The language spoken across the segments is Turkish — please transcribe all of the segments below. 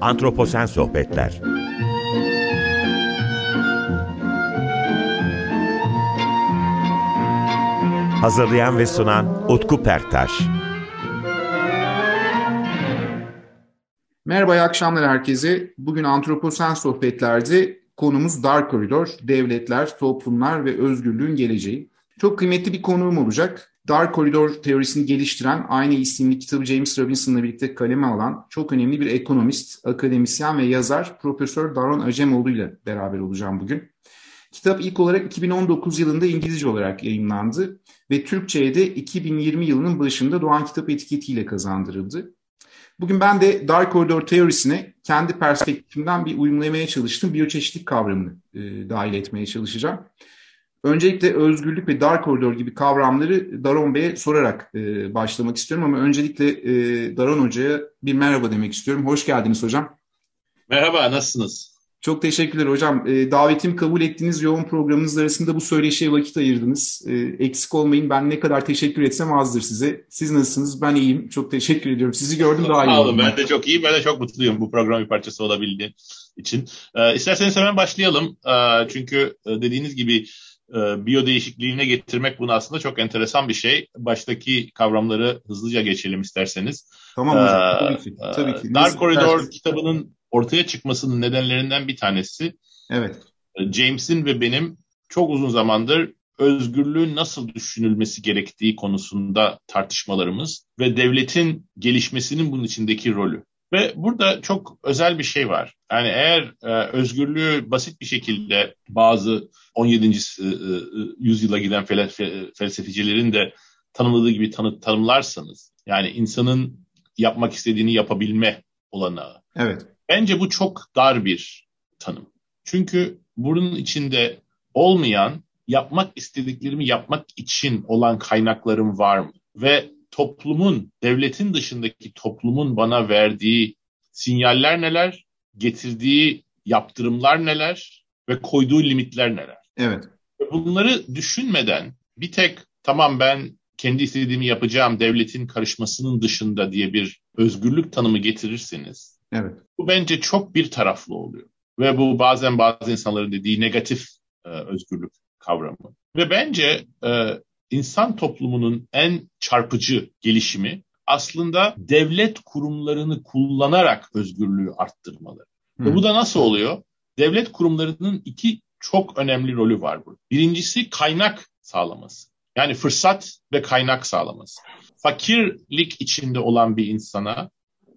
Antroposen Sohbetler Hazırlayan ve sunan Utku Perktaş Merhaba, iyi akşamlar herkese. Bugün Antroposen Sohbetler'de konumuz dar koridor, devletler, toplumlar ve özgürlüğün geleceği. Çok kıymetli bir konuğum olacak. Dar koridor teorisini geliştiren aynı isimli kitabı James Robinson'la birlikte kaleme alan çok önemli bir ekonomist, akademisyen ve yazar Profesör Daron Acemoğlu ile beraber olacağım bugün. Kitap ilk olarak 2019 yılında İngilizce olarak yayınlandı ve Türkçe'ye de 2020 yılının başında Doğan Kitap etiketiyle kazandırıldı. Bugün ben de dar koridor teorisine kendi perspektifimden bir uyumlamaya çalıştım. Biyoçeşitlik kavramını e, dahil etmeye çalışacağım. Öncelikle özgürlük ve dar koridor gibi kavramları Daron Bey'e sorarak e, başlamak istiyorum ama öncelikle e, Daron Hoca'ya bir merhaba demek istiyorum. Hoş geldiniz hocam. Merhaba, nasılsınız? Çok teşekkürler hocam. E, davetimi kabul ettiğiniz yoğun programınız arasında bu söyleşiye vakit ayırdınız. E, eksik olmayın. Ben ne kadar teşekkür etsem azdır size. Siz nasılsınız? Ben iyiyim. Çok teşekkür ediyorum. Sizi gördüm daha iyi. Sağ olun. Ben de çok iyiyim. Ben de çok mutluyum bu programın bir parçası olabildiğim için. E, isterseniz hemen başlayalım. E, çünkü e, dediğiniz gibi e, biyo değişikliğine getirmek bunu aslında çok enteresan bir şey. Baştaki kavramları hızlıca geçelim isterseniz. Tamam hocam. Tabii ki. Tabii ki. Dar Koridor kitabının ortaya çıkmasının nedenlerinden bir tanesi evet. James'in ve benim çok uzun zamandır özgürlüğün nasıl düşünülmesi gerektiği konusunda tartışmalarımız ve devletin gelişmesinin bunun içindeki rolü. Ve burada çok özel bir şey var. Yani eğer e, özgürlüğü basit bir şekilde bazı 17. E, yüzyıla giden felsefecilerin de tanımladığı gibi tanı, tanımlarsanız, yani insanın yapmak istediğini yapabilme olanağı. Evet. Bence bu çok dar bir tanım. Çünkü bunun içinde olmayan, yapmak istediklerimi yapmak için olan kaynaklarım var mı? Ve toplumun, devletin dışındaki toplumun bana verdiği sinyaller neler, getirdiği yaptırımlar neler ve koyduğu limitler neler? Evet. Bunları düşünmeden bir tek tamam ben kendi istediğimi yapacağım devletin karışmasının dışında diye bir özgürlük tanımı getirirseniz evet. bu bence çok bir taraflı oluyor. Ve bu bazen bazı insanların dediği negatif e, özgürlük kavramı. Ve bence e, insan toplumunun en çarpıcı gelişimi aslında devlet kurumlarını kullanarak özgürlüğü arttırmaları. Hmm. Ve bu da nasıl oluyor? Devlet kurumlarının iki çok önemli rolü var burada. Birincisi kaynak sağlaması. Yani fırsat ve kaynak sağlaması. Fakirlik içinde olan bir insana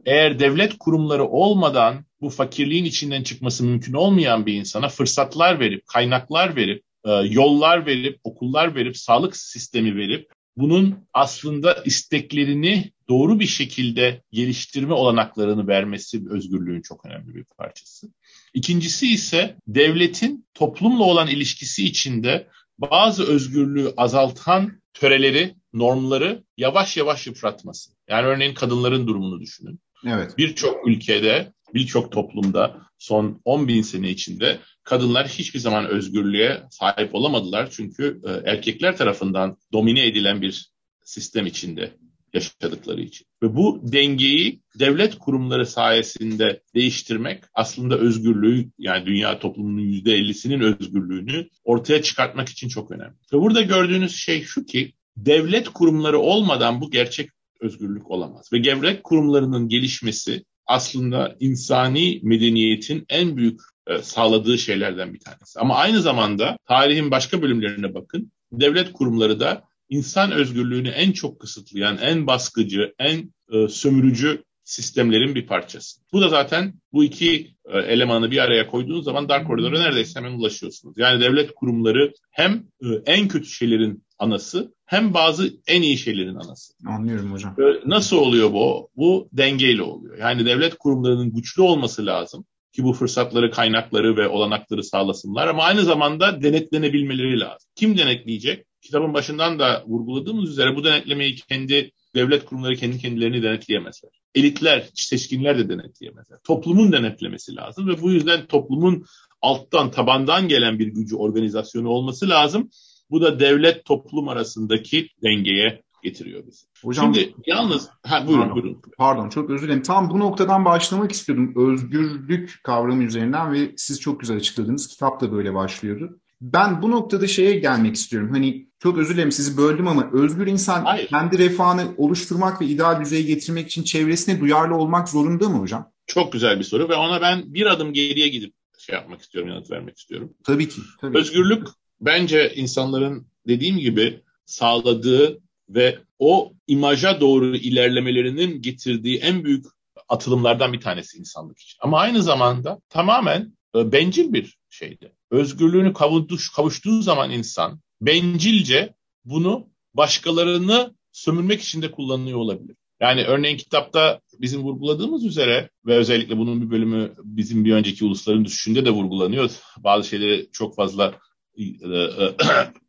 eğer devlet kurumları olmadan bu fakirliğin içinden çıkması mümkün olmayan bir insana fırsatlar verip, kaynaklar verip, e, yollar verip, okullar verip, sağlık sistemi verip bunun aslında isteklerini doğru bir şekilde geliştirme olanaklarını vermesi özgürlüğün çok önemli bir parçası. İkincisi ise devletin toplumla olan ilişkisi içinde bazı özgürlüğü azaltan töreleri, normları yavaş yavaş yıpratması. Yani örneğin kadınların durumunu düşünün. Evet. Birçok ülkede, birçok toplumda son 10 bin sene içinde kadınlar hiçbir zaman özgürlüğe sahip olamadılar. Çünkü e, erkekler tarafından domine edilen bir sistem içinde yaşadıkları için. Ve bu dengeyi devlet kurumları sayesinde değiştirmek aslında özgürlüğü yani dünya toplumunun yüzde ellisinin özgürlüğünü ortaya çıkartmak için çok önemli. Ve burada gördüğünüz şey şu ki devlet kurumları olmadan bu gerçek özgürlük olamaz. Ve devlet kurumlarının gelişmesi aslında insani medeniyetin en büyük sağladığı şeylerden bir tanesi. Ama aynı zamanda tarihin başka bölümlerine bakın. Devlet kurumları da insan özgürlüğünü en çok kısıtlayan, en baskıcı, en e, sömürücü sistemlerin bir parçası. Bu da zaten bu iki e, elemanı bir araya koyduğunuz zaman dar koridora neredeyse hemen ulaşıyorsunuz. Yani devlet kurumları hem e, en kötü şeylerin anası hem bazı en iyi şeylerin anası. Anlıyorum hocam. E, nasıl oluyor bu? Bu dengeyle oluyor. Yani devlet kurumlarının güçlü olması lazım ki bu fırsatları, kaynakları ve olanakları sağlasınlar ama aynı zamanda denetlenebilmeleri lazım. Kim denetleyecek? Kitabın başından da vurguladığımız üzere bu denetlemeyi kendi devlet kurumları kendi kendilerini denetleyemezler. Elitler, seçkinler de denetleyemezler. Toplumun denetlemesi lazım ve bu yüzden toplumun alttan, tabandan gelen bir gücü, organizasyonu olması lazım. Bu da devlet toplum arasındaki dengeye getiriyor bizi. Hocam, Şimdi yalnız ha, buyurun pardon, buyurun. Pardon çok özür dilerim. Tam bu noktadan başlamak istiyordum. Özgürlük kavramı üzerinden ve siz çok güzel açıkladınız. Kitap da böyle başlıyordu. Ben bu noktada şeye gelmek istiyorum. Hani çok özür dilerim sizi böldüm ama özgür insan Hayır. kendi refahını oluşturmak ve ideal düzeye getirmek için çevresine duyarlı olmak zorunda mı hocam? Çok güzel bir soru ve ona ben bir adım geriye gidip şey yapmak istiyorum, yanıt vermek istiyorum. Tabii ki. Tabii. Özgürlük bence insanların dediğim gibi sağladığı ve o imaja doğru ilerlemelerinin getirdiği en büyük atılımlardan bir tanesi insanlık için. Ama aynı zamanda tamamen e, bencil bir şeydi. Özgürlüğünü kavuştuğu, kavuştuğu zaman insan bencilce bunu başkalarını sömürmek için de kullanıyor olabilir. Yani örneğin kitapta bizim vurguladığımız üzere ve özellikle bunun bir bölümü bizim bir önceki ulusların düşüşünde de vurgulanıyor. Bazı şeyleri çok fazla e, e,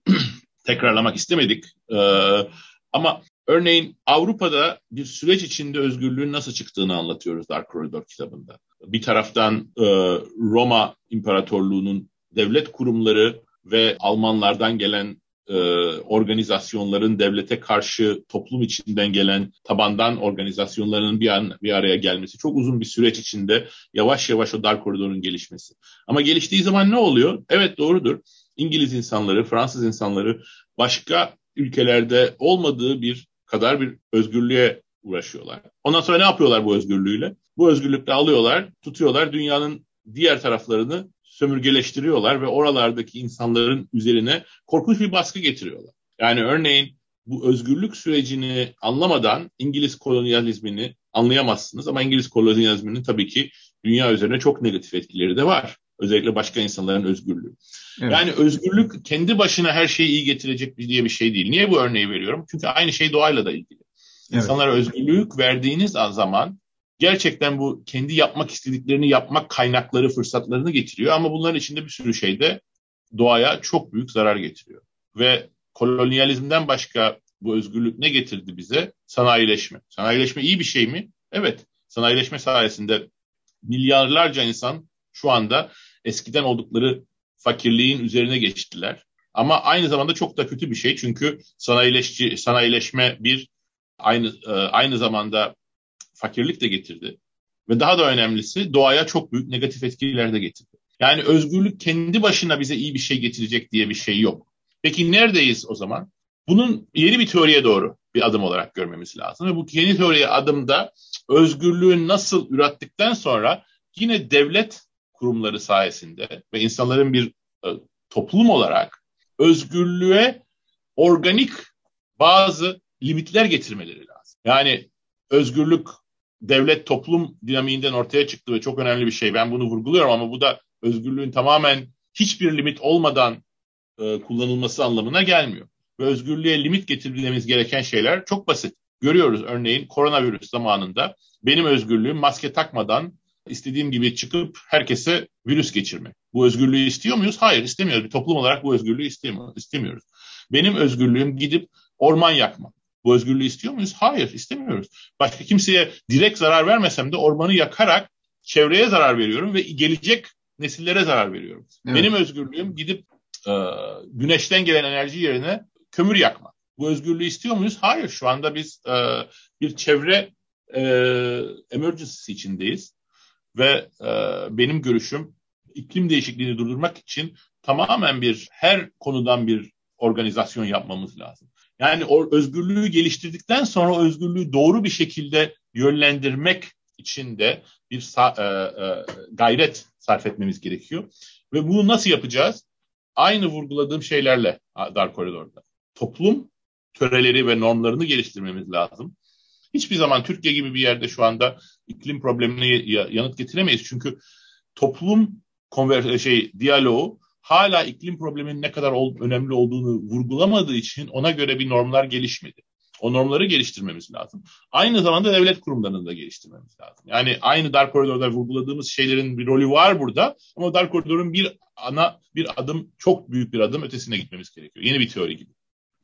tekrarlamak istemedik. E, ama örneğin Avrupa'da bir süreç içinde özgürlüğün nasıl çıktığını anlatıyoruz Dark Corridor kitabında. Bir taraftan Roma İmparatorluğu'nun devlet kurumları ve Almanlardan gelen e, organizasyonların devlete karşı toplum içinden gelen tabandan organizasyonların bir an bir araya gelmesi çok uzun bir süreç içinde yavaş yavaş o dar koridorun gelişmesi. Ama geliştiği zaman ne oluyor? Evet doğrudur. İngiliz insanları, Fransız insanları başka ülkelerde olmadığı bir kadar bir özgürlüğe uğraşıyorlar. Ondan sonra ne yapıyorlar bu özgürlüğüyle? Bu özgürlükle alıyorlar, tutuyorlar dünyanın diğer taraflarını sömürgeleştiriyorlar ve oralardaki insanların üzerine korkunç bir baskı getiriyorlar. Yani örneğin bu özgürlük sürecini anlamadan İngiliz kolonyalizmini anlayamazsınız ama İngiliz kolonyalizminin tabii ki dünya üzerine çok negatif etkileri de var. Özellikle başka insanların özgürlüğü. Evet. Yani özgürlük kendi başına her şeyi iyi getirecek diye bir şey değil. Niye bu örneği veriyorum? Çünkü aynı şey doğayla da ilgili. Evet. İnsanlara özgürlük verdiğiniz zaman gerçekten bu kendi yapmak istediklerini yapmak kaynakları, fırsatlarını getiriyor. Ama bunların içinde bir sürü şey de doğaya çok büyük zarar getiriyor. Ve kolonyalizmden başka bu özgürlük ne getirdi bize? Sanayileşme. Sanayileşme iyi bir şey mi? Evet. Sanayileşme sayesinde milyarlarca insan şu anda eskiden oldukları fakirliğin üzerine geçtiler. Ama aynı zamanda çok da kötü bir şey çünkü sanayileşci, sanayileşme bir aynı aynı zamanda fakirlik de getirdi. Ve daha da önemlisi doğaya çok büyük negatif etkiler de getirdi. Yani özgürlük kendi başına bize iyi bir şey getirecek diye bir şey yok. Peki neredeyiz o zaman? Bunun yeni bir teoriye doğru bir adım olarak görmemiz lazım. Ve bu yeni teoriye adımda özgürlüğün nasıl ürettikten sonra yine devlet kurumları sayesinde ve insanların bir e, toplum olarak özgürlüğe organik bazı limitler getirmeleri lazım. Yani özgürlük devlet toplum dinamiğinden ortaya çıktı ve çok önemli bir şey. Ben bunu vurguluyorum ama bu da özgürlüğün tamamen hiçbir limit olmadan e, kullanılması anlamına gelmiyor. Ve özgürlüğe limit getirmemiz gereken şeyler çok basit. Görüyoruz örneğin koronavirüs zamanında benim özgürlüğüm maske takmadan istediğim gibi çıkıp herkese virüs geçirmek. Bu özgürlüğü istiyor muyuz? Hayır istemiyoruz. Bir toplum olarak bu özgürlüğü istemiyoruz. Benim özgürlüğüm gidip orman yakmak. Bu özgürlüğü istiyor muyuz? Hayır, istemiyoruz. Başka kimseye direkt zarar vermesem de ormanı yakarak çevreye zarar veriyorum ve gelecek nesillere zarar veriyorum. Evet. Benim özgürlüğüm gidip e, güneşten gelen enerji yerine kömür yakmak. Bu özgürlüğü istiyor muyuz? Hayır. Şu anda biz e, bir çevre e, emergency içindeyiz ve e, benim görüşüm iklim değişikliğini durdurmak için tamamen bir her konudan bir organizasyon yapmamız lazım. Yani o özgürlüğü geliştirdikten sonra özgürlüğü doğru bir şekilde yönlendirmek için de bir e, e, gayret sarf etmemiz gerekiyor. Ve bunu nasıl yapacağız? Aynı vurguladığım şeylerle dar koridorda. Toplum töreleri ve normlarını geliştirmemiz lazım. Hiçbir zaman Türkiye gibi bir yerde şu anda iklim problemine yanıt getiremeyiz. Çünkü toplum konver şey diyaloğu hala iklim probleminin ne kadar ol, önemli olduğunu vurgulamadığı için ona göre bir normlar gelişmedi. O normları geliştirmemiz lazım. Aynı zamanda devlet kurumlarını da geliştirmemiz lazım. Yani aynı dar koridorda vurguladığımız şeylerin bir rolü var burada ama dar koridorun bir ana bir adım çok büyük bir adım ötesine gitmemiz gerekiyor. Yeni bir teori gibi.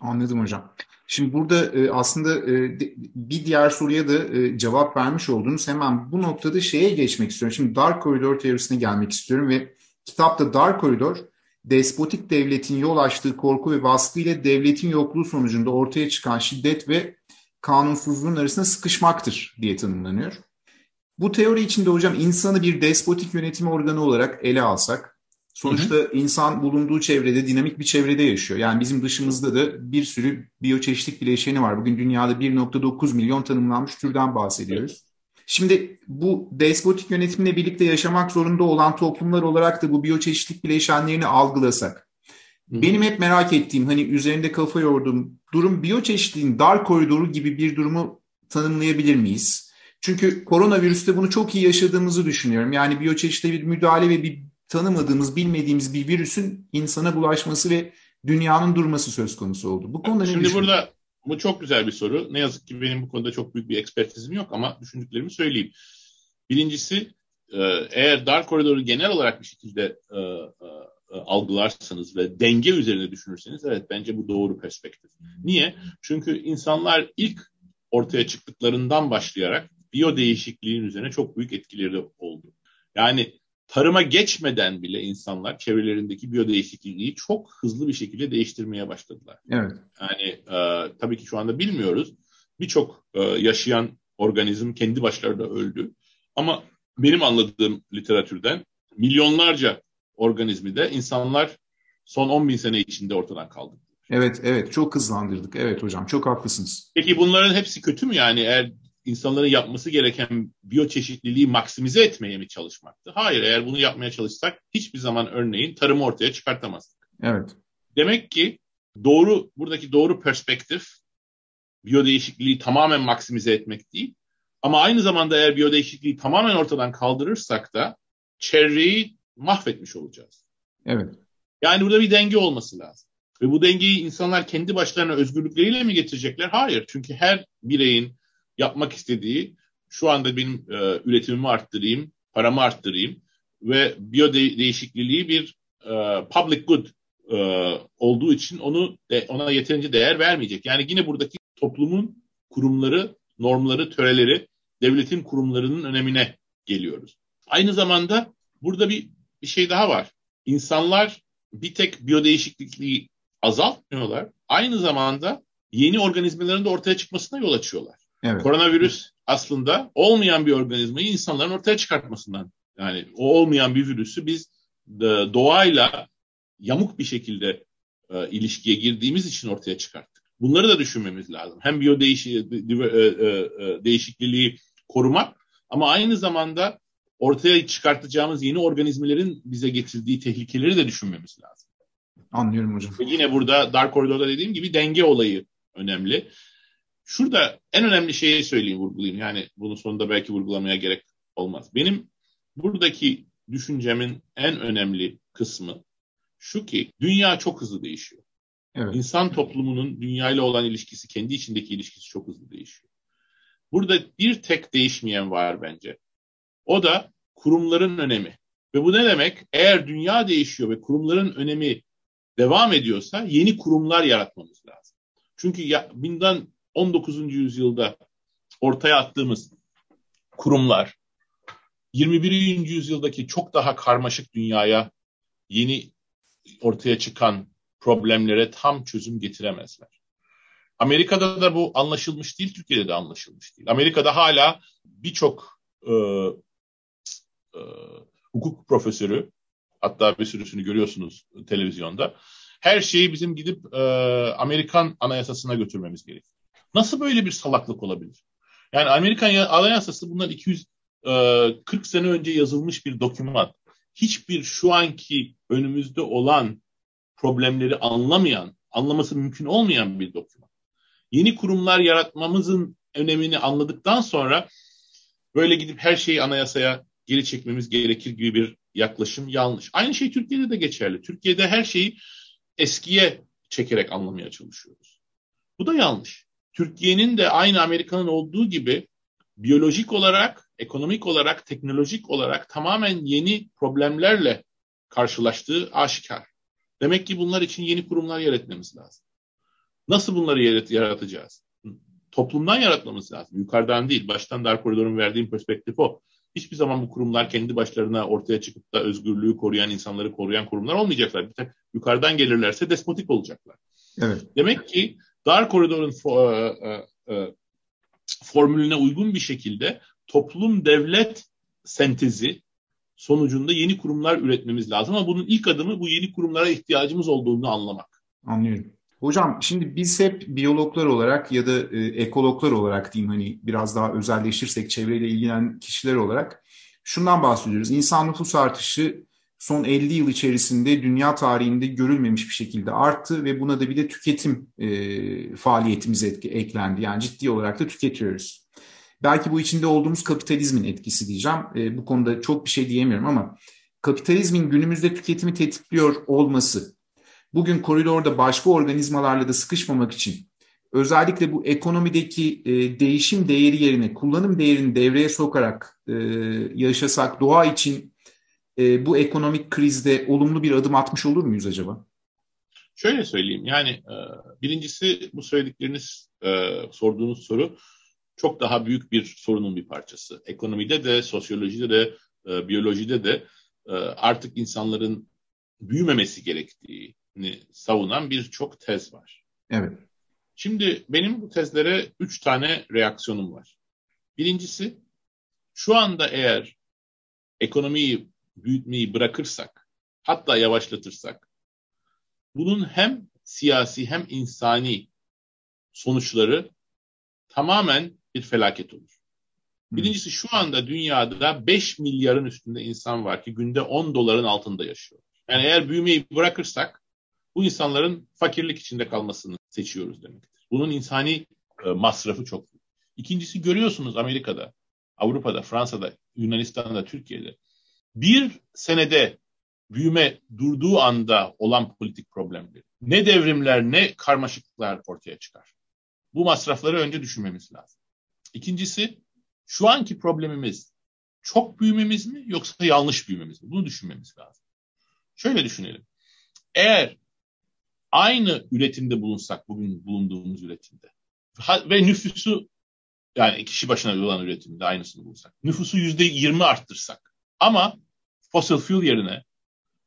Anladım hocam. Şimdi burada e, aslında e, bir diğer soruya da e, cevap vermiş oldunuz. Hemen bu noktada şeye geçmek istiyorum. Şimdi dar koridor teorisine gelmek istiyorum ve kitapta dar koridor despotik devletin yol açtığı korku ve baskı ile devletin yokluğu sonucunda ortaya çıkan şiddet ve kanunsuzluğun arasında sıkışmaktır diye tanımlanıyor. Bu teori içinde hocam insanı bir despotik yönetim organı olarak ele alsak, sonuçta hı hı. insan bulunduğu çevrede dinamik bir çevrede yaşıyor. Yani bizim dışımızda da bir sürü biyoçeşitlik bileşeni var. Bugün dünyada 1.9 milyon tanımlanmış türden bahsediyoruz. Evet. Şimdi bu despotik yönetimle birlikte yaşamak zorunda olan toplumlar olarak da bu biyoçeşitlik bileşenlerini algılasak. Hı. Benim hep merak ettiğim hani üzerinde kafa yorduğum durum biyoçeşitliğin dar koridoru gibi bir durumu tanımlayabilir miyiz? Çünkü koronavirüste bunu çok iyi yaşadığımızı düşünüyorum. Yani biyoçeşitliğe bir müdahale ve bir tanımadığımız, bilmediğimiz bir virüsün insana bulaşması ve dünyanın durması söz konusu oldu. Bu konuda Şimdi burada bu çok güzel bir soru. Ne yazık ki benim bu konuda çok büyük bir ekspertizim yok ama düşündüklerimi söyleyeyim. Birincisi e, eğer dar koridoru genel olarak bir şekilde e, e, algılarsanız ve denge üzerine düşünürseniz evet bence bu doğru perspektif. Niye? Çünkü insanlar ilk ortaya çıktıklarından başlayarak biyo değişikliğin üzerine çok büyük etkileri oldu. Yani tarıma geçmeden bile insanlar çevrelerindeki biyodeğişikliği çok hızlı bir şekilde değiştirmeye başladılar. Evet. Yani e, tabii ki şu anda bilmiyoruz. Birçok e, yaşayan organizm kendi başlarında öldü. Ama benim anladığım literatürden milyonlarca organizmi de insanlar son 10 bin sene içinde ortadan kaldırdı. Evet, evet. Çok hızlandırdık. Evet hocam, çok haklısınız. Peki bunların hepsi kötü mü yani? Eğer insanların yapması gereken biyoçeşitliliği maksimize etmeye mi çalışmaktı? Hayır, eğer bunu yapmaya çalışsak hiçbir zaman örneğin tarımı ortaya çıkartamazdık. Evet. Demek ki doğru buradaki doğru perspektif biyodeğişikliği tamamen maksimize etmek değil. Ama aynı zamanda eğer biyodeğişikliği tamamen ortadan kaldırırsak da çevreyi mahvetmiş olacağız. Evet. Yani burada bir denge olması lazım. Ve bu dengeyi insanlar kendi başlarına özgürlükleriyle mi getirecekler? Hayır. Çünkü her bireyin yapmak istediği şu anda benim e, üretimimi arttırayım, paramı arttırayım ve biyo değişikliği bir e, public good e, olduğu için onu de, ona yeterince değer vermeyecek. Yani yine buradaki toplumun kurumları, normları, töreleri, devletin kurumlarının önemine geliyoruz. Aynı zamanda burada bir, bir şey daha var. İnsanlar bir tek biyodeğişikliği azaltmıyorlar. Aynı zamanda yeni organizmaların da ortaya çıkmasına yol açıyorlar. Evet. Koronavirüs aslında olmayan bir organizmayı insanların ortaya çıkartmasından. Yani o olmayan bir virüsü biz doğayla yamuk bir şekilde e, ilişkiye girdiğimiz için ortaya çıkarttık. Bunları da düşünmemiz lazım. Hem biyo değişi, e, e, e, değişikliği korumak ama aynı zamanda ortaya çıkartacağımız yeni organizmlerin bize getirdiği tehlikeleri de düşünmemiz lazım. Anlıyorum hocam. Ve yine burada Dark Corridor'da dediğim gibi denge olayı önemli. Şurada en önemli şeyi söyleyeyim, vurgulayayım. Yani bunun sonunda belki vurgulamaya gerek olmaz. Benim buradaki düşüncemin en önemli kısmı şu ki dünya çok hızlı değişiyor. Evet. İnsan toplumunun dünyayla olan ilişkisi, kendi içindeki ilişkisi çok hızlı değişiyor. Burada bir tek değişmeyen var bence. O da kurumların önemi. Ve bu ne demek? Eğer dünya değişiyor ve kurumların önemi devam ediyorsa yeni kurumlar yaratmamız lazım. Çünkü ya, binden 19. yüzyılda ortaya attığımız kurumlar 21. yüzyıldaki çok daha karmaşık dünyaya yeni ortaya çıkan problemlere tam çözüm getiremezler. Amerika'da da bu anlaşılmış değil, Türkiye'de de anlaşılmış değil. Amerika'da hala birçok e, e, hukuk profesörü, hatta bir sürüsünü görüyorsunuz televizyonda, her şeyi bizim gidip e, Amerikan anayasasına götürmemiz gerekiyor. Nasıl böyle bir salaklık olabilir? Yani Amerikan Anayasası bundan 240 e, sene önce yazılmış bir doküman. Hiçbir şu anki önümüzde olan problemleri anlamayan, anlaması mümkün olmayan bir doküman. Yeni kurumlar yaratmamızın önemini anladıktan sonra böyle gidip her şeyi anayasaya geri çekmemiz gerekir gibi bir yaklaşım yanlış. Aynı şey Türkiye'de de geçerli. Türkiye'de her şeyi eskiye çekerek anlamaya çalışıyoruz. Bu da yanlış. Türkiye'nin de aynı Amerika'nın olduğu gibi biyolojik olarak, ekonomik olarak, teknolojik olarak tamamen yeni problemlerle karşılaştığı aşikar. Demek ki bunlar için yeni kurumlar yaratmamız lazım. Nasıl bunları yarat yaratacağız? Toplumdan yaratmamız lazım. Yukarıdan değil. Baştan dar koridorun verdiğim perspektif o. hiçbir zaman bu kurumlar kendi başlarına ortaya çıkıp da özgürlüğü koruyan, insanları koruyan kurumlar olmayacaklar. Bir tek yukarıdan gelirlerse despotik olacaklar. Evet. Demek ki dar koridorun fo- e, e, e, formülüne uygun bir şekilde toplum devlet sentezi sonucunda yeni kurumlar üretmemiz lazım ama bunun ilk adımı bu yeni kurumlara ihtiyacımız olduğunu anlamak. Anlıyorum. Hocam şimdi biz hep biyologlar olarak ya da e, ekologlar olarak diyeyim hani biraz daha özelleşirsek çevreyle ilgilenen kişiler olarak şundan bahsediyoruz. İnsan nüfus artışı son 50 yıl içerisinde dünya tarihinde görülmemiş bir şekilde arttı ve buna da bir de tüketim e, faaliyetimiz etki, eklendi. Yani ciddi olarak da tüketiyoruz. Belki bu içinde olduğumuz kapitalizmin etkisi diyeceğim. E, bu konuda çok bir şey diyemiyorum ama kapitalizmin günümüzde tüketimi tetikliyor olması bugün koridorda başka organizmalarla da sıkışmamak için özellikle bu ekonomideki e, değişim değeri yerine kullanım değerini devreye sokarak e, yaşasak doğa için e, bu ekonomik krizde olumlu bir adım atmış olur muyuz acaba? Şöyle söyleyeyim yani e, birincisi bu söyledikleriniz e, sorduğunuz soru çok daha büyük bir sorunun bir parçası. Ekonomide de, sosyolojide de, e, biyolojide de e, artık insanların büyümemesi gerektiğini savunan birçok tez var. Evet. Şimdi benim bu tezlere üç tane reaksiyonum var. Birincisi, şu anda eğer ekonomiyi büyütmeyi bırakırsak, hatta yavaşlatırsak, bunun hem siyasi hem insani sonuçları tamamen bir felaket olur. Birincisi şu anda dünyada 5 milyarın üstünde insan var ki günde 10 doların altında yaşıyor. Yani eğer büyümeyi bırakırsak bu insanların fakirlik içinde kalmasını seçiyoruz demektir. Bunun insani e, masrafı çok büyük. İkincisi görüyorsunuz Amerika'da, Avrupa'da, Fransa'da, Yunanistan'da, Türkiye'de bir senede büyüme durduğu anda olan politik problemleri ne devrimler ne karmaşıklar ortaya çıkar. Bu masrafları önce düşünmemiz lazım. İkincisi şu anki problemimiz çok büyümemiz mi yoksa yanlış büyümemiz mi? Bunu düşünmemiz lazım. Şöyle düşünelim. Eğer aynı üretimde bulunsak bugün bulunduğumuz üretimde ve nüfusu yani kişi başına olan üretimde aynısını bulsak nüfusu yüzde yirmi arttırsak ama fossil fuel yerine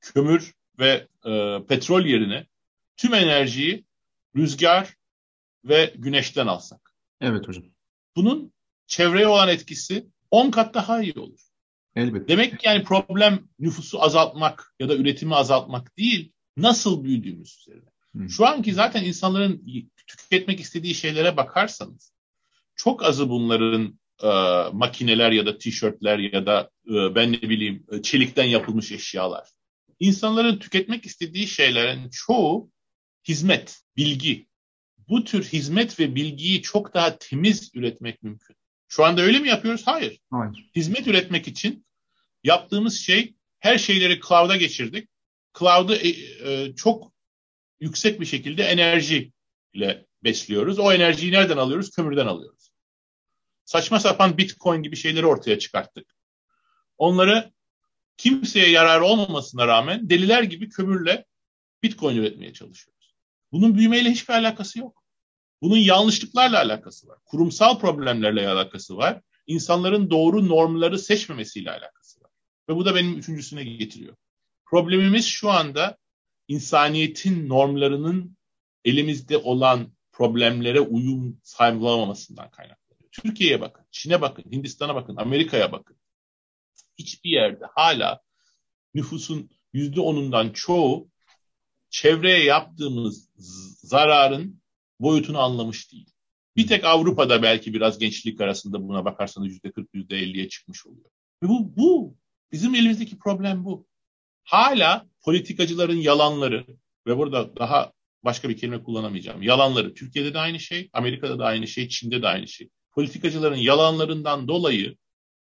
kömür ve e, petrol yerine tüm enerjiyi rüzgar ve güneşten alsak. Evet hocam. Bunun çevreye olan etkisi 10 kat daha iyi olur. Elbette. Demek ki yani problem nüfusu azaltmak ya da üretimi azaltmak değil, nasıl büyüdüğümüz üzerine. Hı. Şu anki zaten insanların tüketmek istediği şeylere bakarsanız çok azı bunların e, makineler ya da tişörtler ya da e, ben ne bileyim e, çelikten yapılmış eşyalar. İnsanların tüketmek istediği şeylerin çoğu hizmet, bilgi. Bu tür hizmet ve bilgiyi çok daha temiz üretmek mümkün. Şu anda öyle mi yapıyoruz? Hayır. Hayır. Hizmet üretmek için yaptığımız şey her şeyleri cloud'a geçirdik. Cloud'u e, e, çok yüksek bir şekilde enerji ile besliyoruz. O enerjiyi nereden alıyoruz? Kömürden alıyoruz. Saçma sapan bitcoin gibi şeyleri ortaya çıkarttık. Onları kimseye yarar olmamasına rağmen deliler gibi kömürle bitcoin üretmeye çalışıyoruz. Bunun büyümeyle hiçbir alakası yok. Bunun yanlışlıklarla alakası var. Kurumsal problemlerle alakası var. İnsanların doğru normları seçmemesiyle alakası var. Ve bu da benim üçüncüsüne getiriyor. Problemimiz şu anda insaniyetin normlarının elimizde olan problemlere uyum sağlamamasından kaynaklanıyor. Türkiye'ye bakın, Çin'e bakın, Hindistan'a bakın, Amerika'ya bakın. Hiçbir yerde hala nüfusun yüzde onundan çoğu çevreye yaptığımız zararın boyutunu anlamış değil. Bir tek Avrupa'da belki biraz gençlik arasında buna bakarsanız yüzde 40, yüzde 50'ye çıkmış oluyor. Ve bu, bu bizim elimizdeki problem bu. Hala politikacıların yalanları ve burada daha başka bir kelime kullanamayacağım. Yalanları. Türkiye'de de aynı şey, Amerika'da da aynı şey, Çin'de de aynı şey. Politikacıların yalanlarından dolayı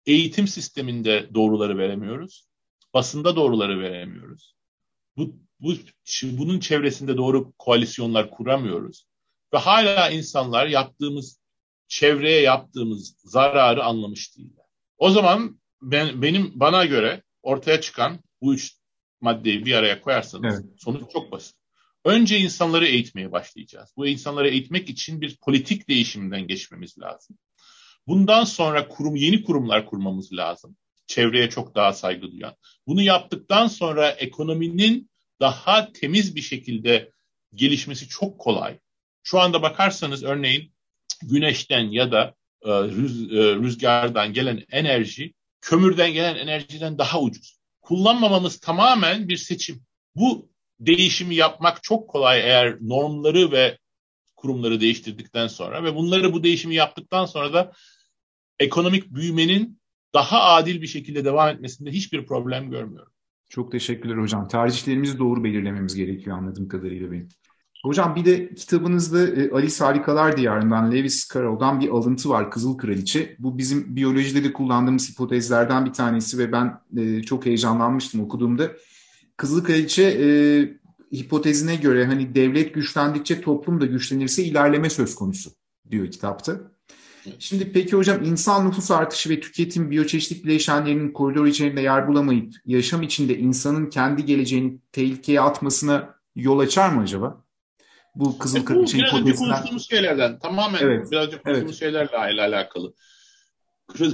eğitim sisteminde doğruları veremiyoruz. Basında doğruları veremiyoruz. Bu, bu bunun çevresinde doğru koalisyonlar kuramıyoruz. Ve hala insanlar yaptığımız çevreye yaptığımız zararı anlamış değiller. O zaman ben benim bana göre ortaya çıkan bu üç maddeyi bir araya koyarsanız evet. sonuç çok basit. Önce insanları eğitmeye başlayacağız. Bu insanları eğitmek için bir politik değişimden geçmemiz lazım. Bundan sonra kurum yeni kurumlar kurmamız lazım. çevreye çok daha saygı duyan. Bunu yaptıktan sonra ekonominin daha temiz bir şekilde gelişmesi çok kolay. Şu anda bakarsanız örneğin güneşten ya da e, rüz, e, rüzgardan gelen enerji kömürden gelen enerjiden daha ucuz. Kullanmamamız tamamen bir seçim. Bu değişimi yapmak çok kolay eğer normları ve kurumları değiştirdikten sonra ve bunları bu değişimi yaptıktan sonra da ekonomik büyümenin daha adil bir şekilde devam etmesinde hiçbir problem görmüyorum. Çok teşekkürler hocam. Tercihlerimizi doğru belirlememiz gerekiyor anladığım kadarıyla benim. Hocam bir de kitabınızda e, Alice Harikalar Diyarı'ndan Lewis Carroll'dan bir alıntı var Kızıl Kraliçe. Bu bizim biyolojide de kullandığımız hipotezlerden bir tanesi ve ben e, çok heyecanlanmıştım okuduğumda. Kızıl Kraliçe e, hipotezine göre hani devlet güçlendikçe toplum da güçlenirse ilerleme söz konusu diyor kitapta. Şimdi peki hocam insan nüfus artışı ve tüketim biyoçeşitlik bileşenlerinin koridor içerisinde yer bulamayıp yaşam içinde insanın kendi geleceğini tehlikeye atmasına yol açar mı acaba? Bu Kızıl e, Kraliçe hipotezisinden. konuştuğumuz şeylerden tamamen evet. birazcık konuştuğumuz evet. şeylerle alakalı.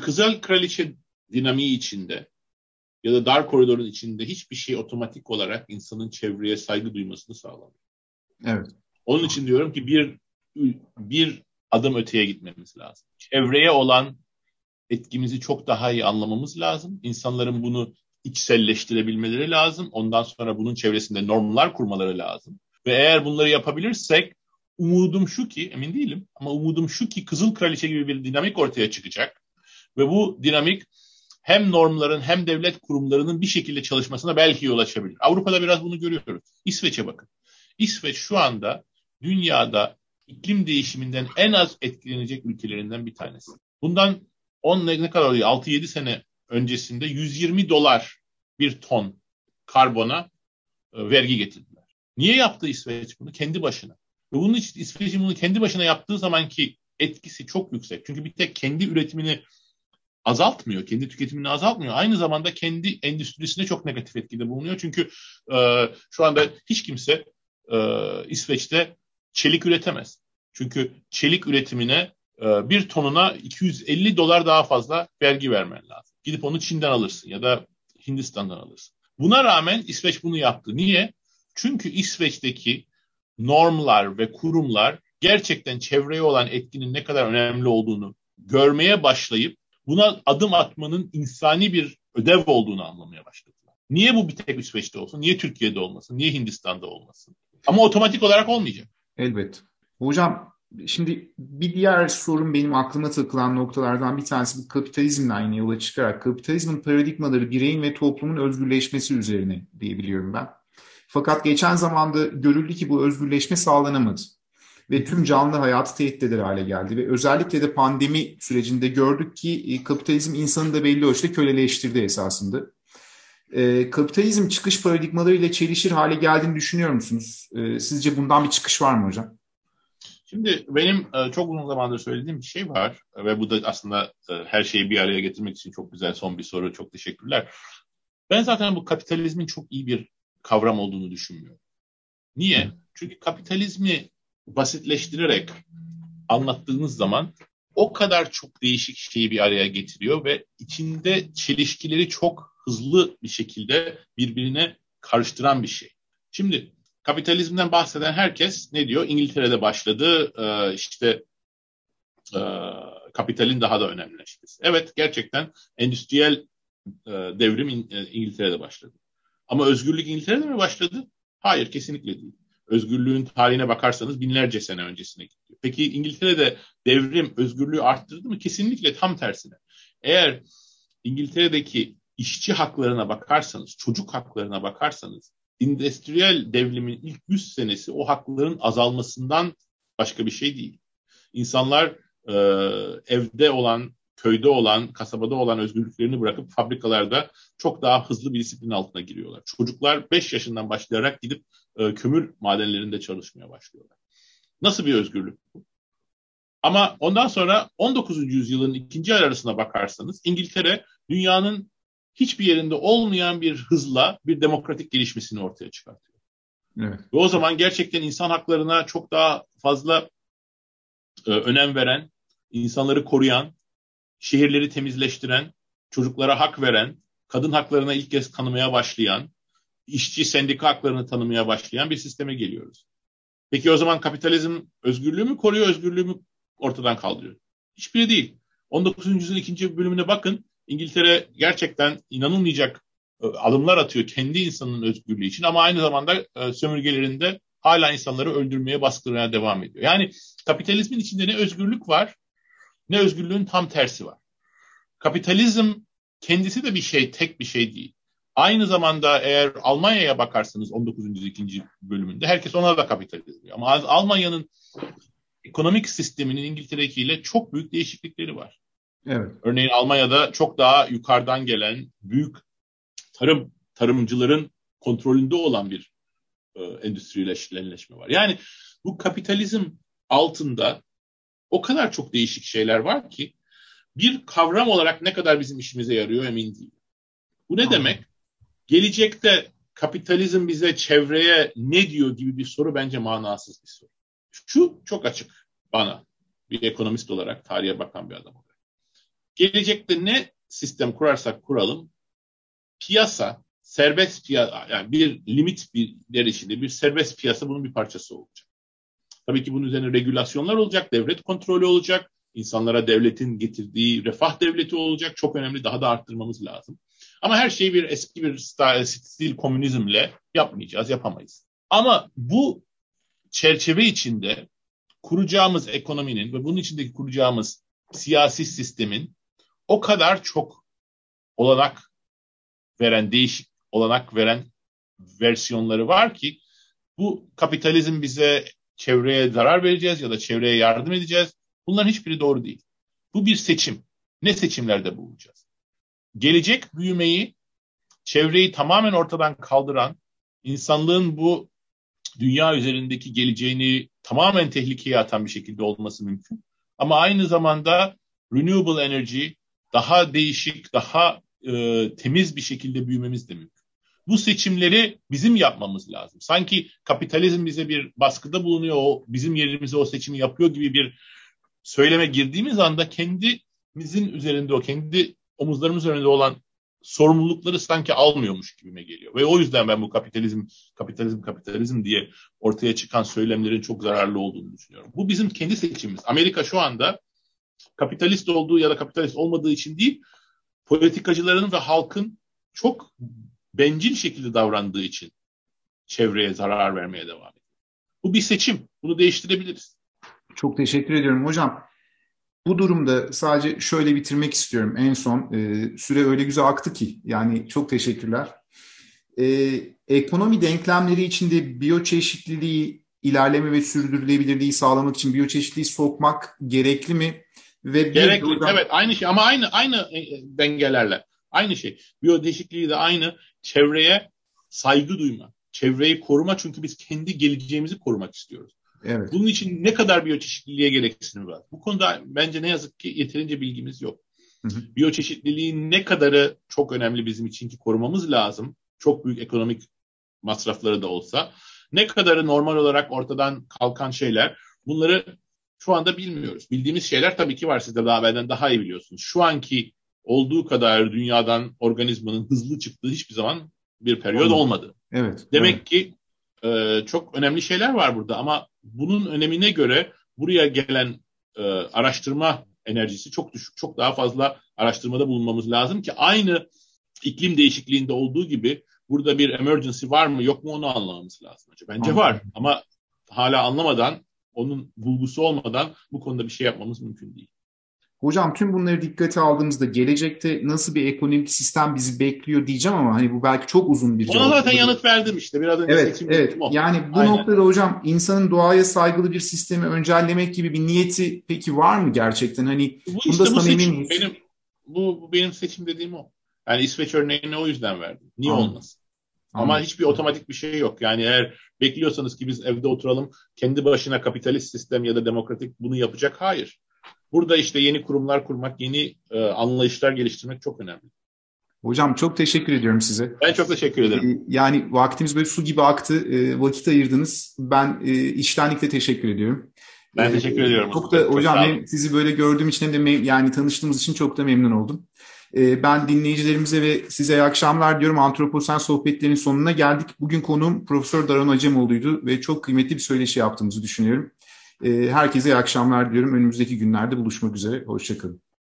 Kızıl Kraliçe dinamiği içinde ya da dar koridorun içinde hiçbir şey otomatik olarak insanın çevreye saygı duymasını sağlamıyor. Evet. Onun için diyorum ki bir bir adım öteye gitmemiz lazım. Çevreye olan etkimizi çok daha iyi anlamamız lazım. İnsanların bunu içselleştirebilmeleri lazım. Ondan sonra bunun çevresinde normlar kurmaları lazım. Ve eğer bunları yapabilirsek umudum şu ki, emin değilim ama umudum şu ki Kızıl Kraliçe gibi bir dinamik ortaya çıkacak. Ve bu dinamik hem normların hem devlet kurumlarının bir şekilde çalışmasına belki yol açabilir. Avrupa'da biraz bunu görüyoruz. İsveç'e bakın. İsveç şu anda dünyada iklim değişiminden en az etkilenecek ülkelerinden bir tanesi. Bundan 10 ne kadar oluyor? 6-7 sene öncesinde 120 dolar bir ton karbona e, vergi getirdiler. Niye yaptı İsveç bunu? Kendi başına. Ve bunun için İsveç'in bunu kendi başına yaptığı zamanki etkisi çok yüksek. Çünkü bir tek kendi üretimini azaltmıyor, kendi tüketimini azaltmıyor. Aynı zamanda kendi endüstrisine çok negatif etkide bulunuyor. Çünkü e, şu anda hiç kimse e, İsveç'te çelik üretemez. Çünkü çelik üretimine e, bir tonuna 250 dolar daha fazla vergi vermen lazım. Gidip onu Çin'den alırsın ya da Hindistan'dan alırsın. Buna rağmen İsveç bunu yaptı. Niye? Çünkü İsveç'teki normlar ve kurumlar gerçekten çevreye olan etkinin ne kadar önemli olduğunu görmeye başlayıp buna adım atmanın insani bir ödev olduğunu anlamaya başladılar. Niye bu bir tek İsveç'te olsun? Niye Türkiye'de olmasın? Niye Hindistan'da olmasın? Ama otomatik olarak olmayacak. Elbet. Hocam şimdi bir diğer sorun benim aklıma takılan noktalardan bir tanesi bu kapitalizmle aynı yola çıkarak kapitalizmin paradigmaları bireyin ve toplumun özgürleşmesi üzerine diyebiliyorum ben. Fakat geçen zamanda görüldü ki bu özgürleşme sağlanamadı. Ve tüm canlı hayatı tehdit eder hale geldi. Ve özellikle de pandemi sürecinde gördük ki e, kapitalizm insanı da belli ölçüde köleleştirdi esasında. E, kapitalizm çıkış paradigmalarıyla çelişir hale geldiğini düşünüyor musunuz? E, sizce bundan bir çıkış var mı hocam? Şimdi benim çok uzun zamandır söylediğim bir şey var ve bu da aslında her şeyi bir araya getirmek için çok güzel son bir soru. Çok teşekkürler. Ben zaten bu kapitalizmin çok iyi bir kavram olduğunu düşünmüyorum. Niye? Çünkü kapitalizmi basitleştirerek anlattığınız zaman o kadar çok değişik şeyi bir araya getiriyor ve içinde çelişkileri çok hızlı bir şekilde birbirine karıştıran bir şey. Şimdi kapitalizmden bahseden herkes ne diyor? İngiltere'de başladı, e, işte e, kapitalin daha da önemlileşmesi. Evet gerçekten endüstriyel e, devrim İngiltere'de başladı. Ama özgürlük İngiltere'de mi başladı? Hayır, kesinlikle değil. Özgürlüğün tarihine bakarsanız binlerce sene öncesine gidiyor. Peki İngiltere'de devrim özgürlüğü arttırdı mı? Kesinlikle tam tersine. Eğer İngiltere'deki işçi haklarına bakarsanız, çocuk haklarına bakarsanız, endüstriyel devrimin ilk 100 senesi o hakların azalmasından başka bir şey değil. İnsanlar e, evde olan köyde olan, kasabada olan özgürlüklerini bırakıp fabrikalarda çok daha hızlı bir disiplin altına giriyorlar. Çocuklar 5 yaşından başlayarak gidip e, kömür madenlerinde çalışmaya başlıyorlar. Nasıl bir özgürlük bu? Ama ondan sonra 19. yüzyılın ikinci arasına bakarsanız İngiltere dünyanın hiçbir yerinde olmayan bir hızla bir demokratik gelişmesini ortaya çıkartıyor. Evet. Ve o zaman gerçekten insan haklarına çok daha fazla e, önem veren, insanları koruyan, şehirleri temizleştiren çocuklara hak veren, kadın haklarına ilk kez tanımaya başlayan, işçi sendika haklarını tanımaya başlayan bir sisteme geliyoruz. Peki o zaman kapitalizm özgürlüğü mü koruyor, özgürlüğü mü ortadan kaldırıyor? Hiçbiri değil. 19. yüzyılın ikinci bölümüne bakın. İngiltere gerçekten inanılmayacak e, adımlar atıyor kendi insanının özgürlüğü için ama aynı zamanda e, sömürgelerinde hala insanları öldürmeye, baskılamaya devam ediyor. Yani kapitalizmin içinde ne özgürlük var ne özgürlüğün tam tersi var. Kapitalizm kendisi de bir şey, tek bir şey değil. Aynı zamanda eğer Almanya'ya bakarsanız 19. yüzyıl ikinci bölümünde herkes ona da kapitalizm diyor. Ama Almanya'nın ekonomik sisteminin İngiltere'kiyle çok büyük değişiklikleri var. Evet. Örneğin Almanya'da çok daha yukarıdan gelen büyük tarım tarımcıların kontrolünde olan bir e, endüstrileşme var. Yani bu kapitalizm altında o kadar çok değişik şeyler var ki bir kavram olarak ne kadar bizim işimize yarıyor emin değilim. Bu ne demek? Gelecekte kapitalizm bize çevreye ne diyor gibi bir soru bence manasız bir soru. Şu çok açık bana bir ekonomist olarak, tarihe bakan bir adam olarak. Gelecekte ne sistem kurarsak kuralım piyasa, serbest piyasa, yani bir limit bir içinde bir serbest piyasa bunun bir parçası olacak. Tabii ki bunun üzerine regülasyonlar olacak, devlet kontrolü olacak, insanlara devletin getirdiği refah devleti olacak. Çok önemli, daha da arttırmamız lazım. Ama her şeyi bir eski bir stil komünizmle yapmayacağız, yapamayız. Ama bu çerçeve içinde kuracağımız ekonominin ve bunun içindeki kuracağımız siyasi sistemin o kadar çok olanak veren, değişik olanak veren versiyonları var ki bu kapitalizm bize çevreye zarar vereceğiz ya da çevreye yardım edeceğiz. Bunların hiçbiri doğru değil. Bu bir seçim. Ne seçimlerde bulunacağız? Gelecek büyümeyi, çevreyi tamamen ortadan kaldıran, insanlığın bu dünya üzerindeki geleceğini tamamen tehlikeye atan bir şekilde olması mümkün. Ama aynı zamanda renewable energy daha değişik, daha e, temiz bir şekilde büyümemiz de mümkün. Bu seçimleri bizim yapmamız lazım. Sanki kapitalizm bize bir baskıda bulunuyor, o bizim yerimize o seçimi yapıyor gibi bir söyleme girdiğimiz anda kendimizin üzerinde o kendi omuzlarımız üzerinde olan sorumlulukları sanki almıyormuş gibime geliyor. Ve o yüzden ben bu kapitalizm, kapitalizm, kapitalizm diye ortaya çıkan söylemlerin çok zararlı olduğunu düşünüyorum. Bu bizim kendi seçimimiz. Amerika şu anda kapitalist olduğu ya da kapitalist olmadığı için değil, politikacıların ve halkın çok bencil şekilde davrandığı için çevreye zarar vermeye devam ediyor. Bu bir seçim. Bunu değiştirebiliriz. Çok teşekkür ediyorum hocam. Bu durumda sadece şöyle bitirmek istiyorum. En son e, süre öyle güzel aktı ki. Yani çok teşekkürler. E, ekonomi denklemleri içinde biyoçeşitliliği ilerleme ve sürdürülebilirliği sağlamak için biyoçeşitliliği sokmak gerekli mi? Ve gerekli. Buradan... Evet aynı şey ama aynı aynı e, dengelerle. Aynı şey. Biyodeşikliği de aynı. Çevreye saygı duyma. Çevreyi koruma çünkü biz kendi geleceğimizi korumak istiyoruz. Evet. Bunun için ne kadar biyoçeşitliliğe gereksinim var? Bu konuda bence ne yazık ki yeterince bilgimiz yok. Hı hı. Biyoçeşitliliğin ne kadarı çok önemli bizim için ki korumamız lazım. Çok büyük ekonomik masrafları da olsa. Ne kadarı normal olarak ortadan kalkan şeyler. Bunları şu anda bilmiyoruz. Bildiğimiz şeyler tabii ki var. Siz de daha benden daha iyi biliyorsunuz. Şu anki olduğu kadar dünyadan organizmanın hızlı çıktığı hiçbir zaman bir periyod olmadı. Evet. Demek evet. ki e, çok önemli şeyler var burada ama bunun önemine göre buraya gelen e, araştırma enerjisi çok düşük. Çok daha fazla araştırmada bulunmamız lazım ki aynı iklim değişikliğinde olduğu gibi burada bir emergency var mı yok mu onu anlamamız lazım. Bence var ama hala anlamadan onun bulgusu olmadan bu konuda bir şey yapmamız mümkün değil. Hocam tüm bunları dikkate aldığımızda gelecekte nasıl bir ekonomik sistem bizi bekliyor diyeceğim ama hani bu belki çok uzun bir cevap. Ona zaten yanıt verdim işte biraz önce. Evet, evet. Yani bu Aynen. noktada hocam insanın doğaya saygılı bir sistemi öncellemek gibi bir niyeti peki var mı gerçekten? Hani bu işte bu seçim, benim bu, bu benim seçim dediğim o. Yani İsveç örneğini o yüzden verdim. Niye Anladım. olmasın? Ama Anladım. hiçbir otomatik bir şey yok. Yani eğer bekliyorsanız ki biz evde oturalım kendi başına kapitalist sistem ya da demokratik bunu yapacak hayır. Burada işte yeni kurumlar kurmak, yeni e, anlayışlar geliştirmek çok önemli. Hocam çok teşekkür ediyorum size. Ben çok teşekkür ederim. E, yani vaktimiz böyle su gibi aktı. E, vakit ayırdınız. Ben e, içtenlikle teşekkür ediyorum. Ben teşekkür ediyorum. Çok da çok hocam hem sizi böyle gördüğüm için hem de yani tanıştığımız için çok da memnun oldum. Ee, ben dinleyicilerimize ve size iyi akşamlar diyorum. Antroposen sohbetlerin sonuna geldik. Bugün konuğum Profesör Daron Acemoğlu'ydu ve çok kıymetli bir söyleşi yaptığımızı düşünüyorum. Ee, herkese iyi akşamlar diyorum. Önümüzdeki günlerde buluşmak üzere. Hoşçakalın.